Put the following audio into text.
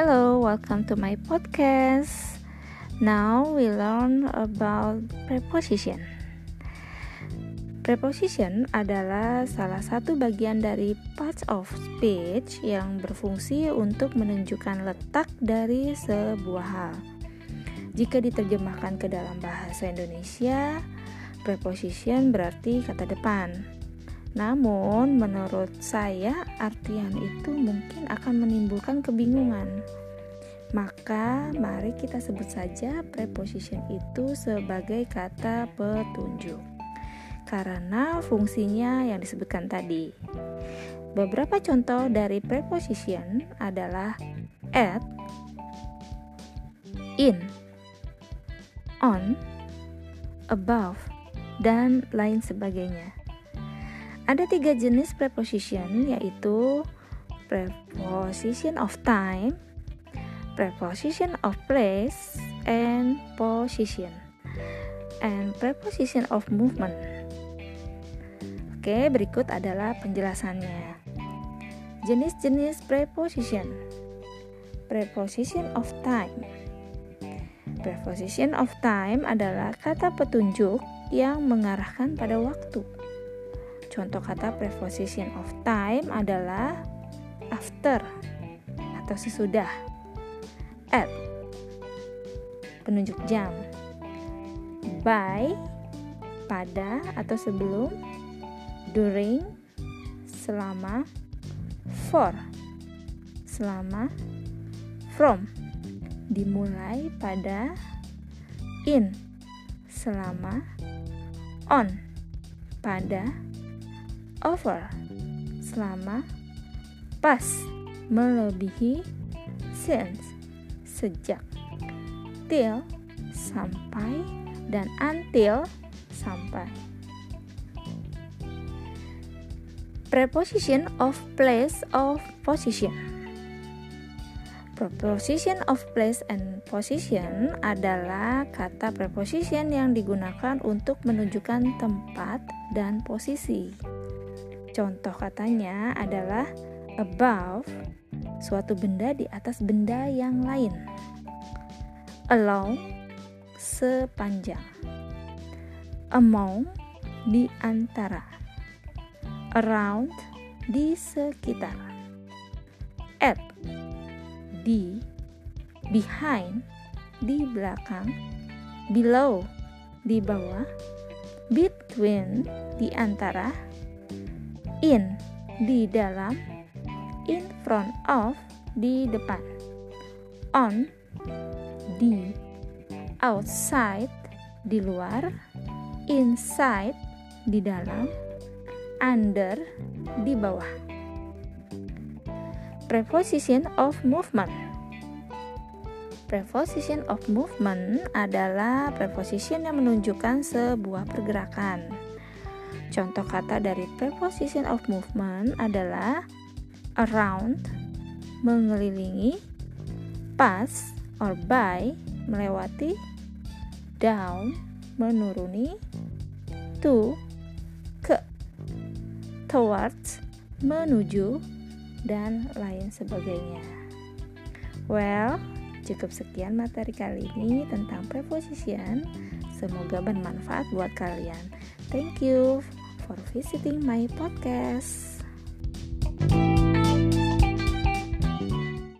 Hello, welcome to my podcast. Now we learn about preposition. Preposition adalah salah satu bagian dari parts of speech yang berfungsi untuk menunjukkan letak dari sebuah hal. Jika diterjemahkan ke dalam bahasa Indonesia, preposition berarti kata depan. Namun, menurut saya, artian itu mungkin akan menimbulkan kebingungan. Maka, mari kita sebut saja preposition itu sebagai kata petunjuk, karena fungsinya yang disebutkan tadi. Beberapa contoh dari preposition adalah at, in, on, above, dan lain sebagainya. Ada tiga jenis preposition yaitu preposition of time, preposition of place, and position, and preposition of movement. Oke, berikut adalah penjelasannya. Jenis-jenis preposition. Preposition of time. Preposition of time adalah kata petunjuk yang mengarahkan pada waktu. Contoh kata preposition of time adalah after atau sesudah. At penunjuk jam. By pada atau sebelum. During selama. For selama. From dimulai pada. In selama. On pada over selama pas melebihi since sejak till sampai dan until sampai preposition of place of position Preposition of place and position adalah kata preposition yang digunakan untuk menunjukkan tempat dan posisi. Contoh katanya adalah above, suatu benda di atas benda yang lain. Along, sepanjang. Among, di antara. Around, di sekitar. At, di. Behind, di belakang. Below, di bawah. Between, di antara in di dalam, in front of di depan, on di, outside di luar, inside di dalam, under di bawah. Preposition of movement. Preposition of movement adalah preposition yang menunjukkan sebuah pergerakan. Contoh kata dari preposition of movement adalah around, mengelilingi, pass or by, melewati, down, menuruni, to, ke, towards, menuju, dan lain sebagainya. Well, cukup sekian materi kali ini tentang preposition. Semoga bermanfaat buat kalian. Thank you for visiting my podcast.